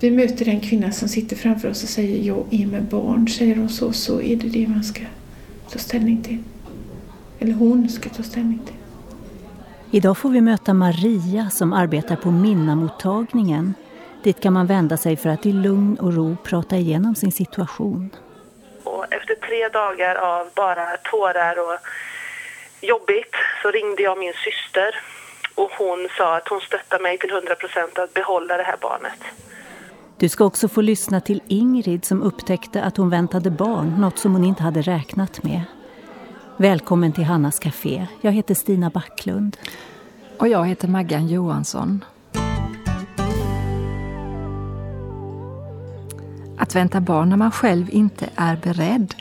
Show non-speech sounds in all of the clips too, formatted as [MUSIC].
vi möter den kvinna som sitter framför oss och säger jag är med barn, säger hon så, så är det det man ska ta ställning till. Eller hon ska ta ställning till. Idag får vi möta Maria som arbetar på Minnamottagningen. Dit kan man vända sig för att i lugn och ro prata igenom sin situation. Och efter tre dagar av bara tårar och jobbigt så ringde jag min syster och hon sa att hon stöttar mig till 100 procent att behålla det här barnet. Du ska också få lyssna till Ingrid som upptäckte att hon väntade barn, något som hon inte hade räknat med. Välkommen till Hannas Café. Jag heter Stina Backlund. Och jag heter Maggan Johansson. Att vänta barn när man själv inte är beredd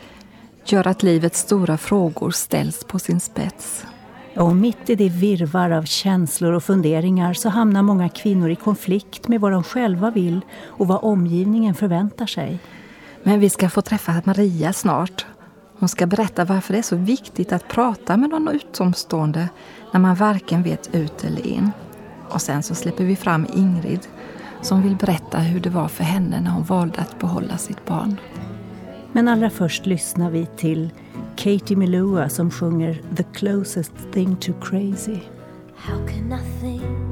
gör att livets stora frågor ställs på sin spets. Och mitt i det virvar av känslor och funderingar så hamnar många kvinnor i konflikt med vad de själva vill och vad omgivningen förväntar sig. Men vi ska få träffa Maria snart. Hon ska berätta varför det är så viktigt att prata med någon utomstående när man varken vet ut eller in. Och sen så släpper vi fram Ingrid som vill berätta hur det var för henne när hon valde att behålla sitt barn. Men allra först lyssnar vi till Katie Melua som sjunger The closest thing to crazy. How can I think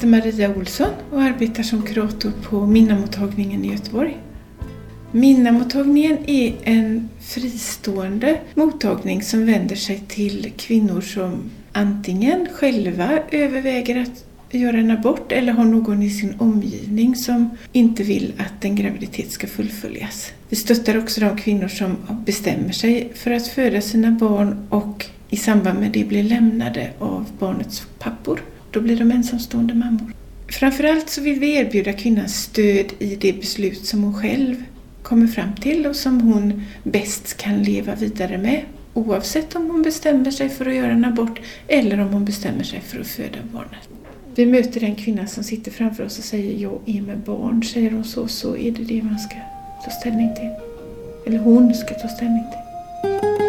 heter Maria Olsson och arbetar som kurator på Minnamottagningen i Göteborg. Minnamottagningen är en fristående mottagning som vänder sig till kvinnor som antingen själva överväger att göra en abort eller har någon i sin omgivning som inte vill att en graviditet ska fullföljas. Vi stöttar också de kvinnor som bestämmer sig för att föda sina barn och i samband med det blir lämnade av barnets pappor. Då blir de ensamstående mammor. Framförallt så vill vi erbjuda kvinnan stöd i det beslut som hon själv kommer fram till och som hon bäst kan leva vidare med. Oavsett om hon bestämmer sig för att göra en abort eller om hon bestämmer sig för att föda barnet. Vi möter den kvinna som sitter framför oss och säger jag är med barn. Säger hon så, så är det det man ska ta ställning till. Eller hon ska ta ställning till.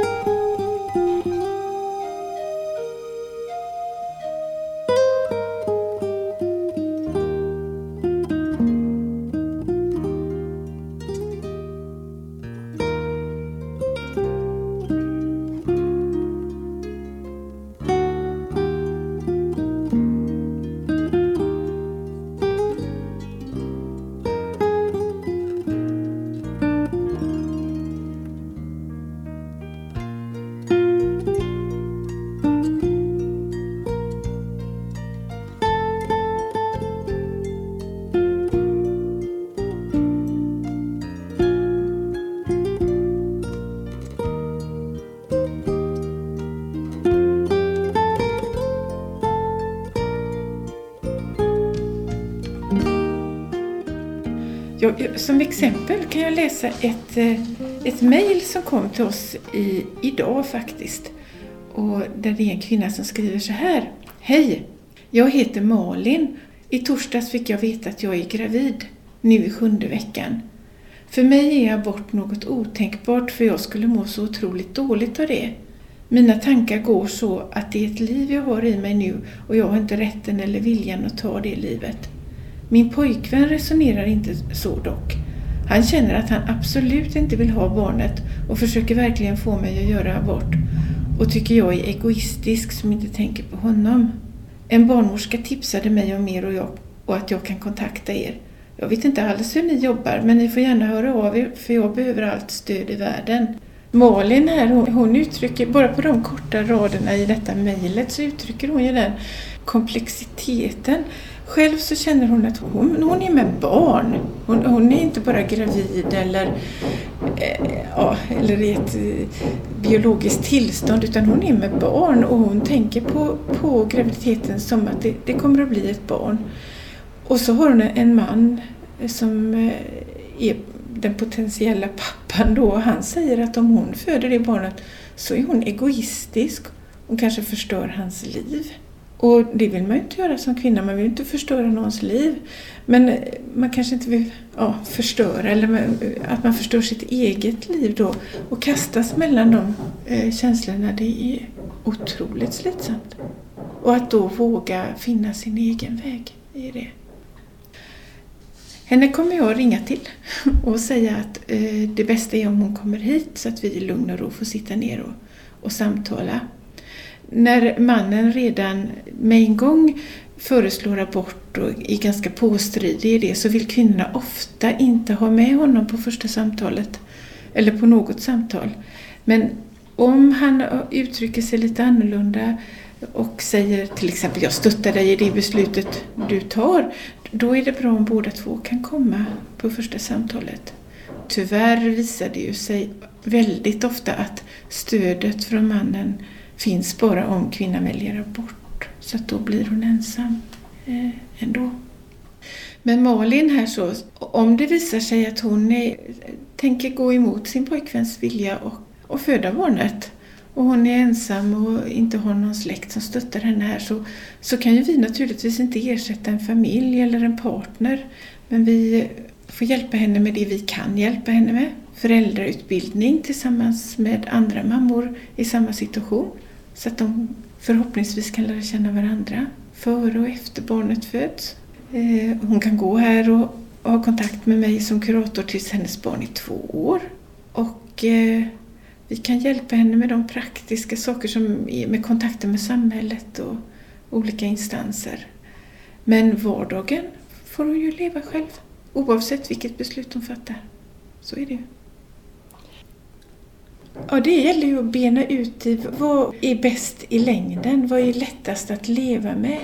Som exempel kan jag läsa ett, eh, ett mejl som kom till oss i, idag faktiskt. Och där det är en kvinna som skriver så här. Hej! Jag heter Malin. I torsdags fick jag veta att jag är gravid, nu i sjunde veckan. För mig är abort något otänkbart för jag skulle må så otroligt dåligt av det. Mina tankar går så att det är ett liv jag har i mig nu och jag har inte rätten eller viljan att ta det livet. Min pojkvän resonerar inte så dock. Han känner att han absolut inte vill ha barnet och försöker verkligen få mig att göra abort och tycker jag är egoistisk som inte tänker på honom. En barnmorska tipsade mig om er och, jag, och att jag kan kontakta er. Jag vet inte alls hur ni jobbar men ni får gärna höra av er för jag behöver allt stöd i världen. Malin här, hon, hon uttrycker, bara på de korta raderna i detta mejlet så uttrycker hon ju den komplexiteten. Själv så känner hon att hon, hon är med barn. Hon, hon är inte bara gravid eller, eh, ja, eller i ett eh, biologiskt tillstånd utan hon är med barn och hon tänker på, på graviditeten som att det, det kommer att bli ett barn. Och så har hon en man som eh, är den potentiella pappan då. Han säger att om hon föder det barnet så är hon egoistisk och kanske förstör hans liv. Och det vill man ju inte göra som kvinna, man vill inte förstöra någons liv. Men eh, man kanske inte vill ja, förstöra, eller eh, att man förstör sitt eget liv då och kastas mellan de eh, känslorna, det är otroligt slitsamt. Och att då våga finna sin egen väg i det. Henne kommer jag ringa till [LAUGHS] och säga att eh, det bästa är om hon kommer hit så att vi i lugn och ro får sitta ner och, och samtala. När mannen redan med en gång föreslår abort och är ganska påstridig i det så vill kvinnorna ofta inte ha med honom på första samtalet eller på något samtal. Men om han uttrycker sig lite annorlunda och säger till exempel jag stöttar dig i det beslutet du tar, då är det bra om båda två kan komma på första samtalet. Tyvärr visar det ju sig väldigt ofta att stödet från mannen finns bara om kvinnan väljer abort. Så att då blir hon ensam eh, ändå. Men Malin här så, om det visar sig att hon är, tänker gå emot sin pojkväns vilja och, och föda barnet och hon är ensam och inte har någon släkt som stöttar henne här så, så kan ju vi naturligtvis inte ersätta en familj eller en partner. Men vi får hjälpa henne med det vi kan hjälpa henne med. Föräldrautbildning tillsammans med andra mammor i samma situation. Så att de förhoppningsvis kan lära känna varandra före och efter barnet föds. Eh, hon kan gå här och ha kontakt med mig som kurator tills hennes barn är två år. Och eh, vi kan hjälpa henne med de praktiska saker som är med kontakten med samhället och olika instanser. Men vardagen får hon ju leva själv oavsett vilket beslut hon fattar. Så är det ju. Ja, det gäller ju att bena ut i vad är bäst i längden? Vad är lättast att leva med?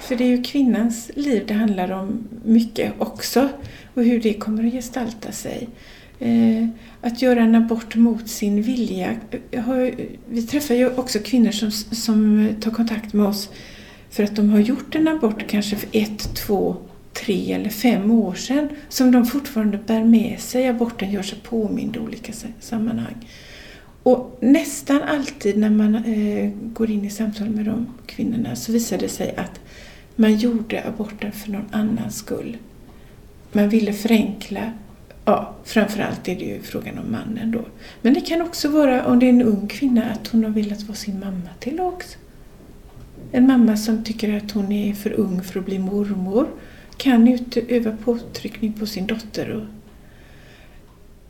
För det är ju kvinnans liv det handlar om mycket också och hur det kommer att gestalta sig. Eh, att göra en abort mot sin vilja. Vi träffar ju också kvinnor som, som tar kontakt med oss för att de har gjort en abort kanske för ett, två, tre eller fem år sedan som de fortfarande bär med sig. Aborten gör sig påmind i olika sammanhang. Och nästan alltid när man eh, går in i samtal med de kvinnorna så visar det sig att man gjorde aborten för någon annans skull. Man ville förenkla Ja, framförallt är det ju frågan om mannen då. Men det kan också vara, om det är en ung kvinna, att hon har velat vara sin mamma till lags. En mamma som tycker att hon är för ung för att bli mormor kan utöva påtryckning på sin dotter. Och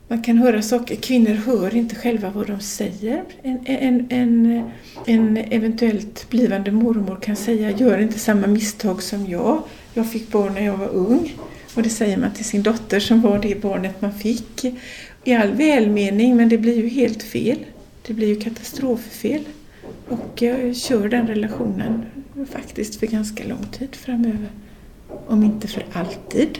man kan höra saker, kvinnor hör inte själva vad de säger. En, en, en, en eventuellt blivande mormor kan säga, gör inte samma misstag som jag. Jag fick barn när jag var ung. Och det säger man till sin dotter som var det barnet man fick. I all välmening, men det blir ju helt fel. Det blir ju katastroffel. Och jag kör den relationen faktiskt för ganska lång tid framöver. Om inte för alltid.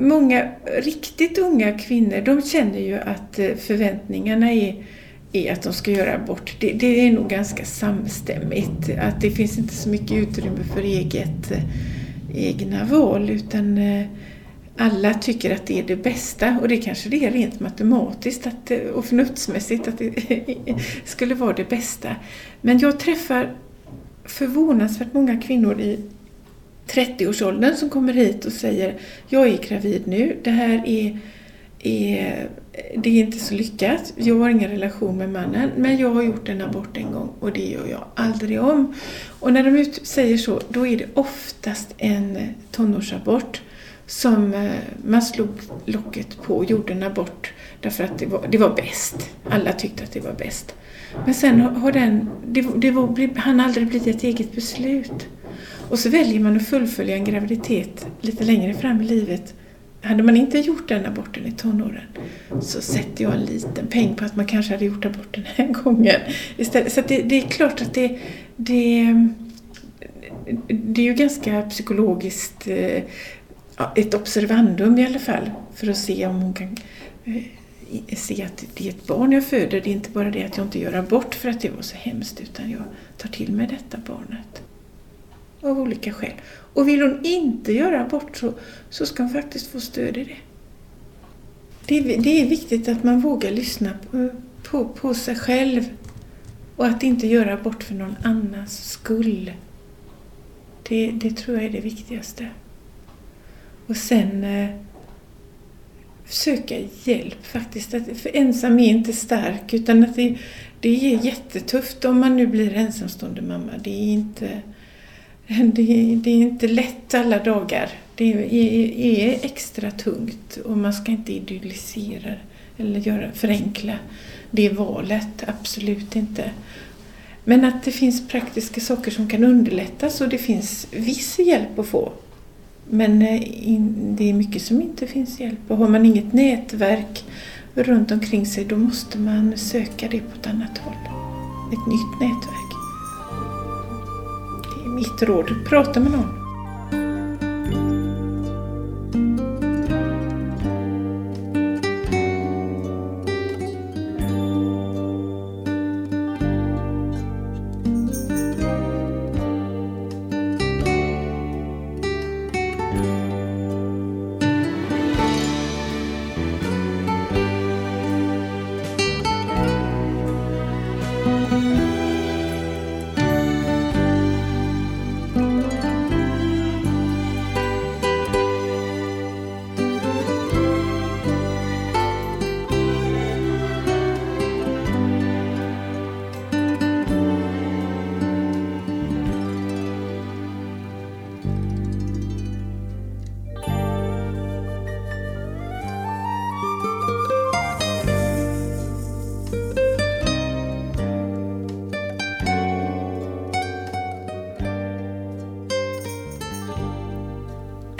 Många riktigt unga kvinnor de känner ju att eh, förväntningarna är, är att de ska göra abort. Det, det är nog ganska samstämmigt. Att det finns inte så mycket utrymme för eget eh, egna val utan eh, alla tycker att det är det bästa och det kanske det är rent matematiskt att, och förnuftsmässigt att det [LAUGHS] skulle vara det bästa. Men jag träffar förvånansvärt många kvinnor i 30-årsåldern som kommer hit och säger jag är gravid nu, det här är, är, det är inte så lyckat, jag har ingen relation med mannen men jag har gjort en abort en gång och det gör jag aldrig om. Och när de säger så, då är det oftast en tonårsabort som eh, man slog locket på och gjorde en abort därför att det var, det var bäst. Alla tyckte att det var bäst. Men sen har den, det, det var, han aldrig blivit ett eget beslut. Och så väljer man att fullfölja en graviditet lite längre fram i livet. Hade man inte gjort den aborten i tonåren så sätter jag en liten peng på att man kanske hade gjort aborten den här gången. Istället. Så det, det, är klart att det, det, det är ju ganska psykologiskt eh, ett observandum i alla fall för att se om hon kan eh, se att det är ett barn jag föder. Det är inte bara det att jag inte gör abort för att det var så hemskt utan jag tar till mig detta barnet. Av olika skäl. Och vill hon inte göra abort så, så ska hon faktiskt få stöd i det. Det är, det är viktigt att man vågar lyssna på, på, på sig själv och att inte göra abort för någon annans skull. Det, det tror jag är det viktigaste. Och sen eh, söka hjälp faktiskt. Att, för ensam är inte stark utan att det, det är jättetufft om man nu blir ensamstående mamma. Det är inte, det, det är inte lätt alla dagar. Det är, är, extra tungt och man ska inte idyllisera eller göra, förenkla det valet. Absolut inte. Men att det finns praktiska saker som kan underlättas och det finns viss hjälp att få. Men eh, det är mycket som inte finns hjälp och har man inget nätverk runt omkring sig då måste man söka det på ett annat håll. Ett nytt nätverk. Mitt råd. Prata med någon.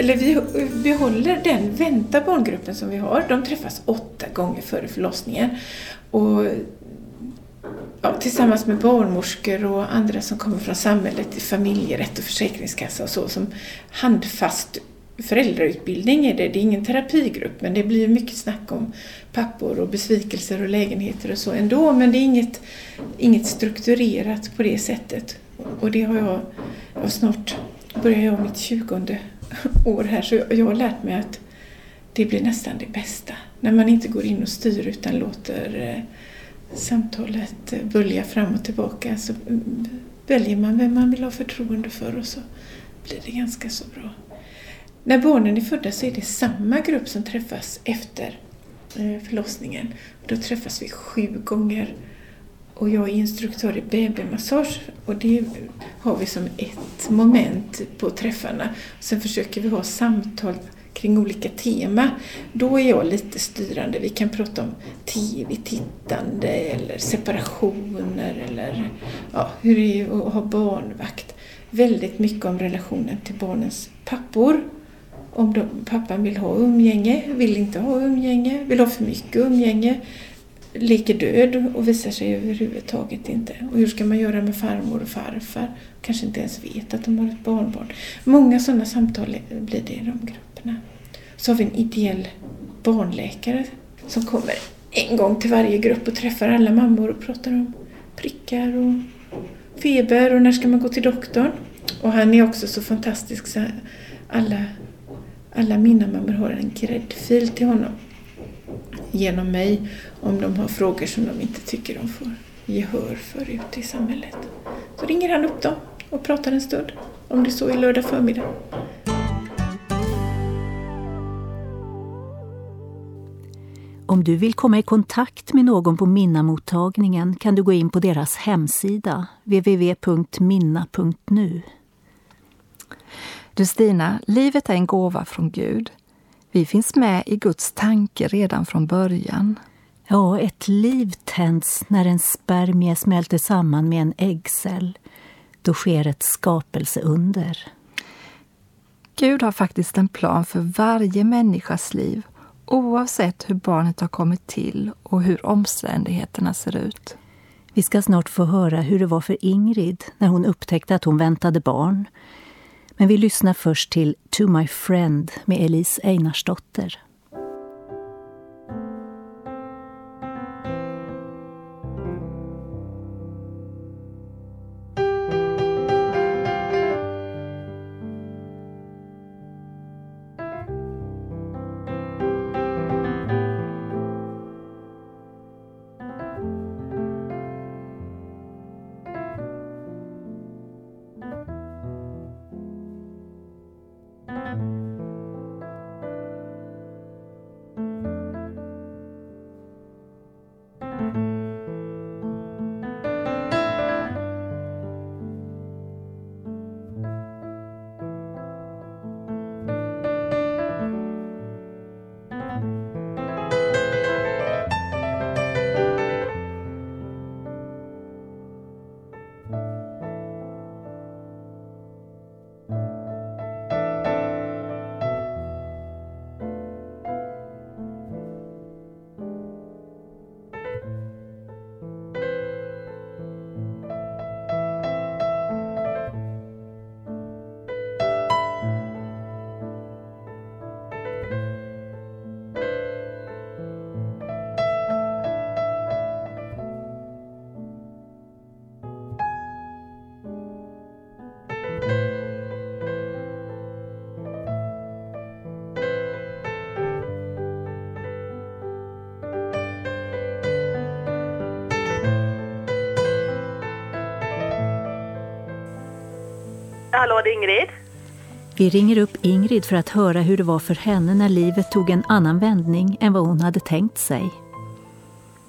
Eller vi behåller den vänta barngruppen som vi har. De träffas åtta gånger före förlossningen. Och ja, tillsammans med barnmorskor och andra som kommer från samhället, familjerätt och försäkringskassa och så, som handfast föräldrautbildning är det. Det är ingen terapigrupp men det blir mycket snack om pappor och besvikelser och lägenheter och så ändå. Men det är inget, inget strukturerat på det sättet. Och det har jag, och snart börjar jag mitt tjugonde år här så jag har lärt mig att det blir nästan det bästa. När man inte går in och styr utan låter eh, samtalet eh, bölja fram och tillbaka så mm, väljer man vem man vill ha förtroende för och så blir det ganska så bra. När barnen är födda så är det samma grupp som träffas efter eh, förlossningen. Då träffas vi sju gånger och jag är instruktör i BB-massage och det har vi som ett moment på träffarna. Sen försöker vi ha samtal kring olika tema. Då är jag lite styrande. Vi kan prata om tv-tittande eller separationer eller ja, hur det är att ha barnvakt. Väldigt mycket om relationen till barnens pappor. Om de, pappan vill ha umgänge, vill inte ha umgänge, vill ha för mycket umgänge leker död och visar sig överhuvudtaget inte. Och hur ska man göra med farmor och farfar? Kanske inte ens vet att de har ett barnbarn. Många sådana samtal blir det i de grupperna. Så har vi en ideell barnläkare som kommer en gång till varje grupp och träffar alla mammor och pratar om prickar och feber och när ska man gå till doktorn. Och han är också så fantastisk så alla Alla mina mammor har en gräddfil till honom genom mig om de har frågor som de inte tycker de får gehör för ute i samhället. Så ringer han upp dem och pratar en stund, om det så är lördag förmiddag. Om du vill komma i kontakt med någon på Minnamottagningen kan du gå in på deras hemsida www.minna.nu. Du Stina, livet är en gåva från Gud. Vi finns med i Guds tanke redan från början. Ja, ett liv tänds när en spermie smälter samman med en äggcell. Då sker ett skapelseunder. Gud har faktiskt en plan för varje människas liv oavsett hur barnet har kommit till och hur omständigheterna ser ut. Vi ska snart få höra hur det var för Ingrid när hon upptäckte att hon väntade barn. Men vi lyssnar först till To My Friend med Elise Einarsdotter. Hallå, det Ingrid. Vi ringer upp Ingrid för att höra hur det var för henne när livet tog en annan vändning än vad hon hade tänkt sig.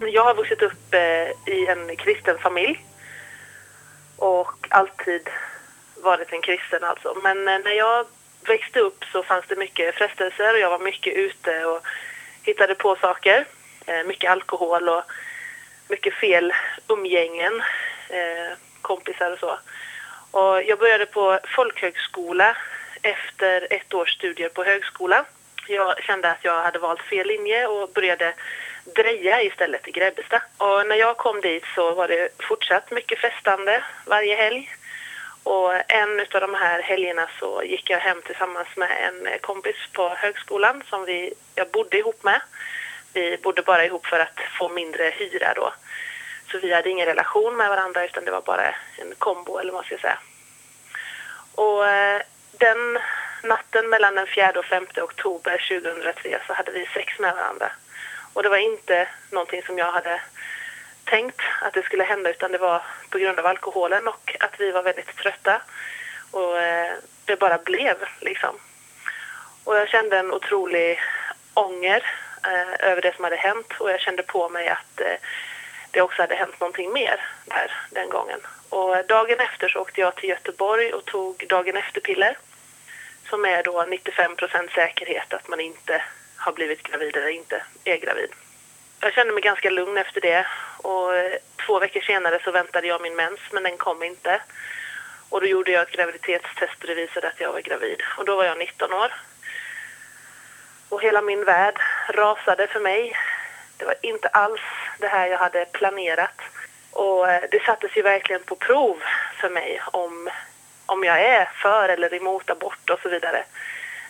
Jag har vuxit upp eh, i en kristen familj och alltid varit en kristen alltså. Men eh, när jag växte upp så fanns det mycket frestelser och jag var mycket ute och hittade på saker. Eh, mycket alkohol och mycket fel umgängen, kompisar och så. Och jag började på folkhögskola efter ett års studier på högskola. Jag kände att jag hade valt fel linje och började dreja istället i Grebbestad. Och när jag kom dit så var det fortsatt mycket festande varje helg. Och en av de här helgerna så gick jag hem tillsammans med en kompis på högskolan som vi, jag bodde ihop med. Vi bodde bara ihop för att få mindre hyra då. Så vi hade ingen relation med varandra utan det var bara en kombo eller vad man ska säga. Och eh, den natten mellan den 4 och 5 oktober 2003 så hade vi sex med varandra. Och det var inte någonting som jag hade tänkt att det skulle hända utan det var på grund av alkoholen och att vi var väldigt trötta. Och eh, det bara blev liksom. Och jag kände en otrolig ånger eh, över det som hade hänt och jag kände på mig att eh, det också hade hänt någonting mer där den gången. Och dagen efter så åkte jag till Göteborg och tog dagen efter-piller som är då 95% säkerhet att man inte har blivit gravid eller inte är gravid. Jag kände mig ganska lugn efter det och eh, två veckor senare så väntade jag min mens men den kom inte. Och då gjorde jag ett graviditetstest och det visade att jag var gravid. Och då var jag 19 år. Och hela min värld rasade för mig. Det var inte alls det här jag hade planerat. Och eh, det sattes ju verkligen på prov för mig om, om jag är för eller emot abort och så vidare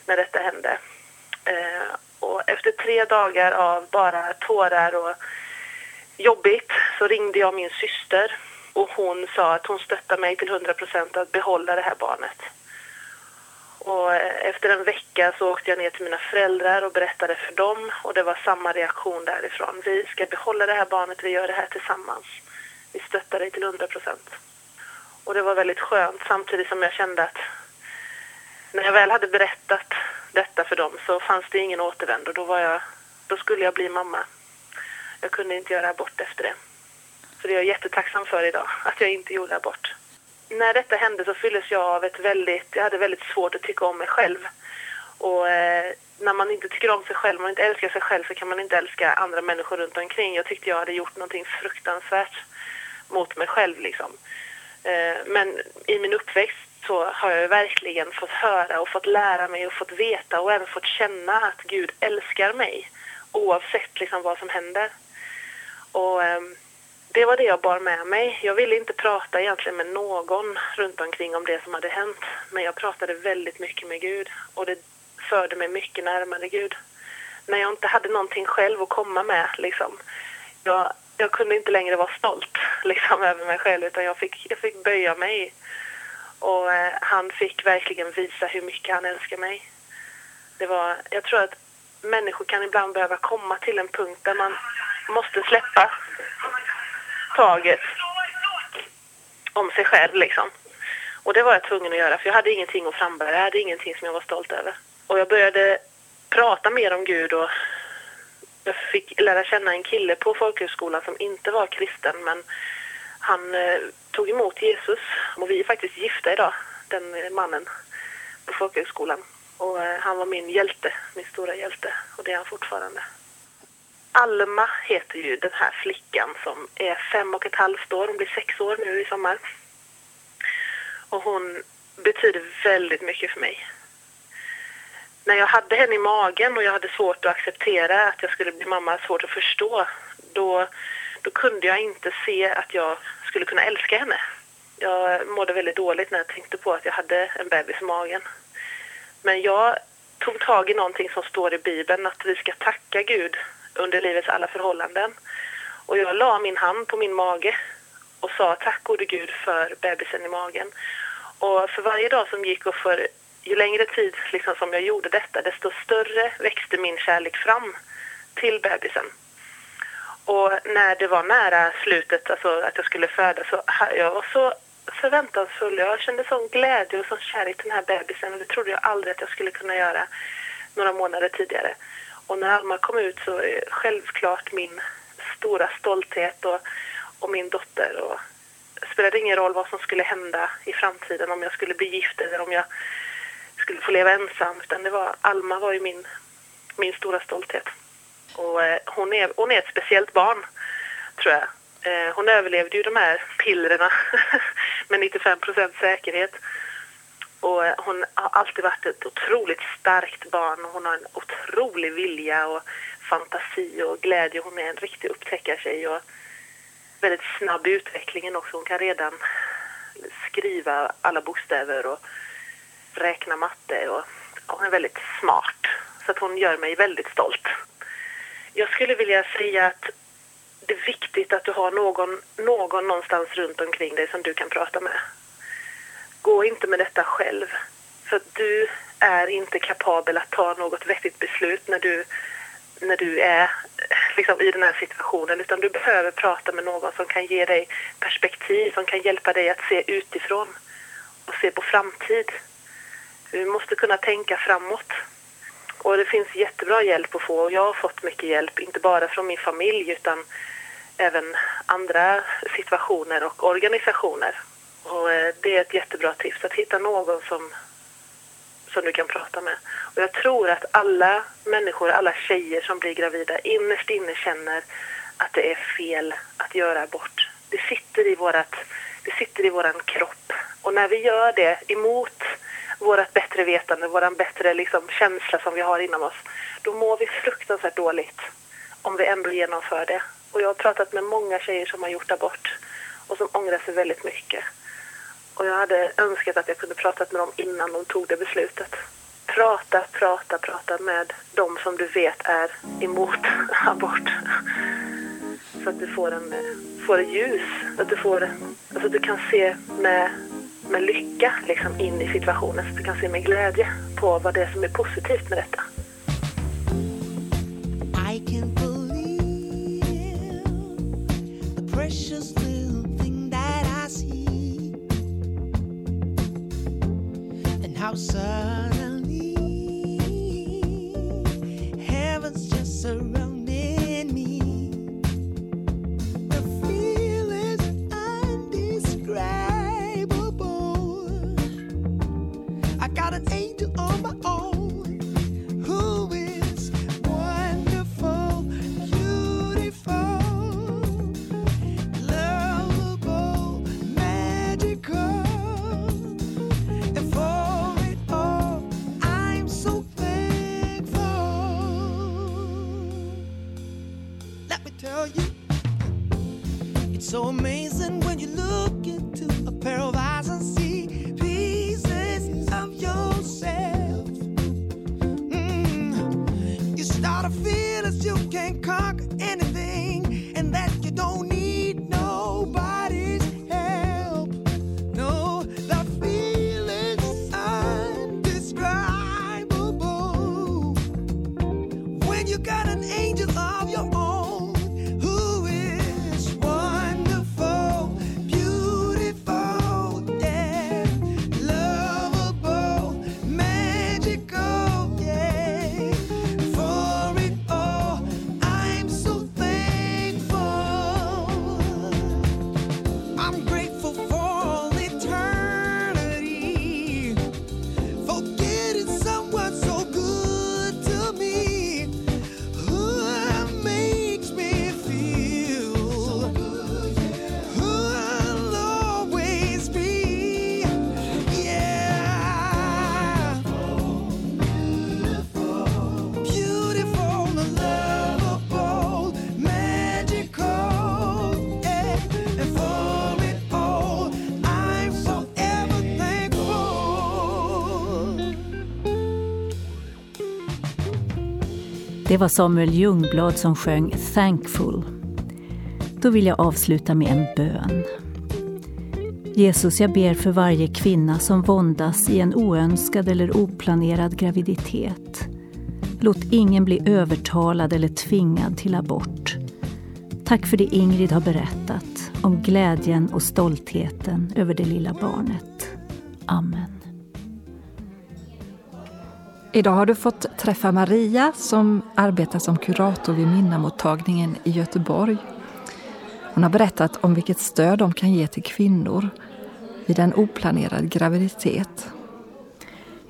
när detta hände. Eh, och efter tre dagar av bara tårar och jobbigt så ringde jag min syster och hon sa att hon stöttar mig till 100 procent att behålla det här barnet. Och eh, efter en vecka så åkte jag ner till mina föräldrar och berättade för dem och det var samma reaktion därifrån. Vi ska behålla det här barnet, vi gör det här tillsammans. Vi stöttar dig till 100 procent. Och det var väldigt skönt samtidigt som jag kände att när jag väl hade berättat detta för dem så fanns det ingen återvändo. Då, var jag, då skulle jag bli mamma. Jag kunde inte göra abort efter det. Så det är jag jättetacksam för idag, att jag inte gjorde abort. När detta hände så fylldes jag av ett väldigt, jag hade väldigt svårt att tycka om mig själv. Och eh, när man inte tycker om sig själv, man inte älskar sig själv så kan man inte älska andra människor runt omkring. Jag tyckte jag hade gjort någonting fruktansvärt mot mig själv liksom. Eh, men i min uppväxt så har jag verkligen fått höra och fått lära mig och fått veta och även fått känna att Gud älskar mig oavsett liksom vad som händer. Och eh, det var det jag bar med mig. Jag ville inte prata egentligen med någon runt omkring om det som hade hänt. Men jag pratade väldigt mycket med Gud och det förde mig mycket närmare Gud. När jag inte hade någonting själv att komma med liksom. Jag, jag kunde inte längre vara stolt liksom, över mig själv utan jag fick, jag fick böja mig. Och eh, han fick verkligen visa hur mycket han älskar mig. Det var, jag tror att människor kan ibland behöva komma till en punkt där man måste släppa taget om sig själv liksom. Och det var jag tvungen att göra för jag hade ingenting att frambära, jag hade ingenting som jag var stolt över. Och jag började prata mer om Gud och jag fick lära känna en kille på folkhögskolan som inte var kristen men han eh, tog emot Jesus och vi är faktiskt gifta idag, den eh, mannen på folkhögskolan. Och eh, han var min hjälte, min stora hjälte och det är han fortfarande. Alma heter ju den här flickan som är fem och ett halvt år. Hon blir sex år nu i sommar. Och hon betyder väldigt mycket för mig. När jag hade henne i magen och jag hade svårt att acceptera att jag skulle bli mamma, svårt att förstå, då, då kunde jag inte se att jag skulle kunna älska henne. Jag mådde väldigt dåligt när jag tänkte på att jag hade en bebis i magen. Men jag tog tag i någonting som står i Bibeln, att vi ska tacka Gud under livets alla förhållanden. Och jag la min hand på min mage och sa tack gode Gud för bebisen i magen. Och för varje dag som gick och för ju längre tid liksom som jag gjorde detta desto större växte min kärlek fram till bebisen. Och när det var nära slutet, alltså att jag skulle föda, så jag var så förväntansfull. Jag kände sån glädje och sån kärlek till den här bebisen och det trodde jag aldrig att jag skulle kunna göra några månader tidigare. Och när Alma kom ut så är självklart min stora stolthet och, och min dotter. Och det spelade ingen roll vad som skulle hända i framtiden, om jag skulle bli gift eller om jag skulle få leva ensam. Utan det var, Alma var ju min, min stora stolthet. Och eh, hon, är, hon är ett speciellt barn, tror jag. Eh, hon överlevde ju de här pillerna [LAUGHS] med 95 procents säkerhet. Och eh, hon har alltid varit ett otroligt starkt barn och hon har en otrolig vilja och fantasi och glädje. Hon är en riktig upptäckartjej och väldigt snabb i utvecklingen också. Hon kan redan skriva alla bokstäver och räkna matte och hon är väldigt smart. Så att hon gör mig väldigt stolt. Jag skulle vilja säga att det är viktigt att du har någon, någon någonstans runt omkring dig som du kan prata med. Gå inte med detta själv. För du är inte kapabel att ta något vettigt beslut när du, när du är eh, liksom, i den här situationen. Utan du behöver prata med någon som kan ge dig perspektiv, som kan hjälpa dig att se utifrån och se på framtid. Du måste kunna tänka framåt. Och det finns jättebra hjälp att få och jag har fått mycket hjälp, inte bara från min familj utan även andra situationer och organisationer. Och eh, det är ett jättebra tips att hitta någon som, som du kan prata med. Och jag tror att alla människor, alla tjejer som blir gravida innerst inne känner att det är fel att göra abort. Det sitter i vårat, det sitter i våran kropp. Och när vi gör det emot vårt bättre vetande, våran bättre liksom, känsla som vi har inom oss, då mår vi fruktansvärt dåligt om vi ändå genomför det. Och jag har pratat med många tjejer som har gjort abort och som ångrar sig väldigt mycket. Och jag hade önskat att jag kunde pratat med dem innan de tog det beslutet. Prata, prata, prata med de som du vet är emot [LAUGHS] abort. Så att du får en, får ett ljus, att du, får, alltså att du kan se med, med lycka liksom in i situationen så att du kan se med glädje på vad det är som är positivt med detta. I can believe the precious little how suddenly heaven's just feelings you can't conquer. Det var Samuel Ljungblad som sjöng Thankful. Då vill jag avsluta med en bön. Jesus, jag ber för varje kvinna som våndas i en oönskad eller oplanerad graviditet. Låt ingen bli övertalad eller tvingad till abort. Tack för det Ingrid har berättat om glädjen och stoltheten över det lilla barnet. Amen. Idag har du fått träffa Maria som arbetar som kurator vid Minnamottagningen i Göteborg. Hon har berättat om vilket stöd de kan ge till kvinnor vid en oplanerad graviditet.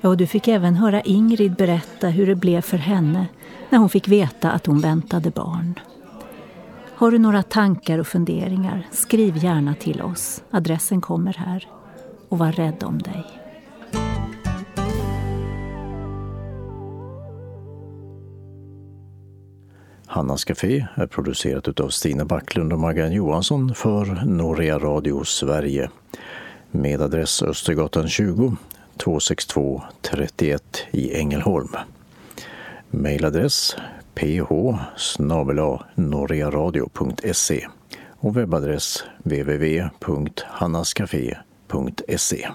Ja, och du fick även höra Ingrid berätta hur det blev för henne när hon fick veta att hon väntade barn. Har du några tankar och funderingar, skriv gärna till oss. Adressen kommer här. Och var rädd om dig. Hannas Café är producerat av Stina Backlund och Maggan Johansson för Norea Radio Sverige med adress Östergatan 20 262 31 i Ängelholm. Mailadress ph e och webbadress www.hannascafé.se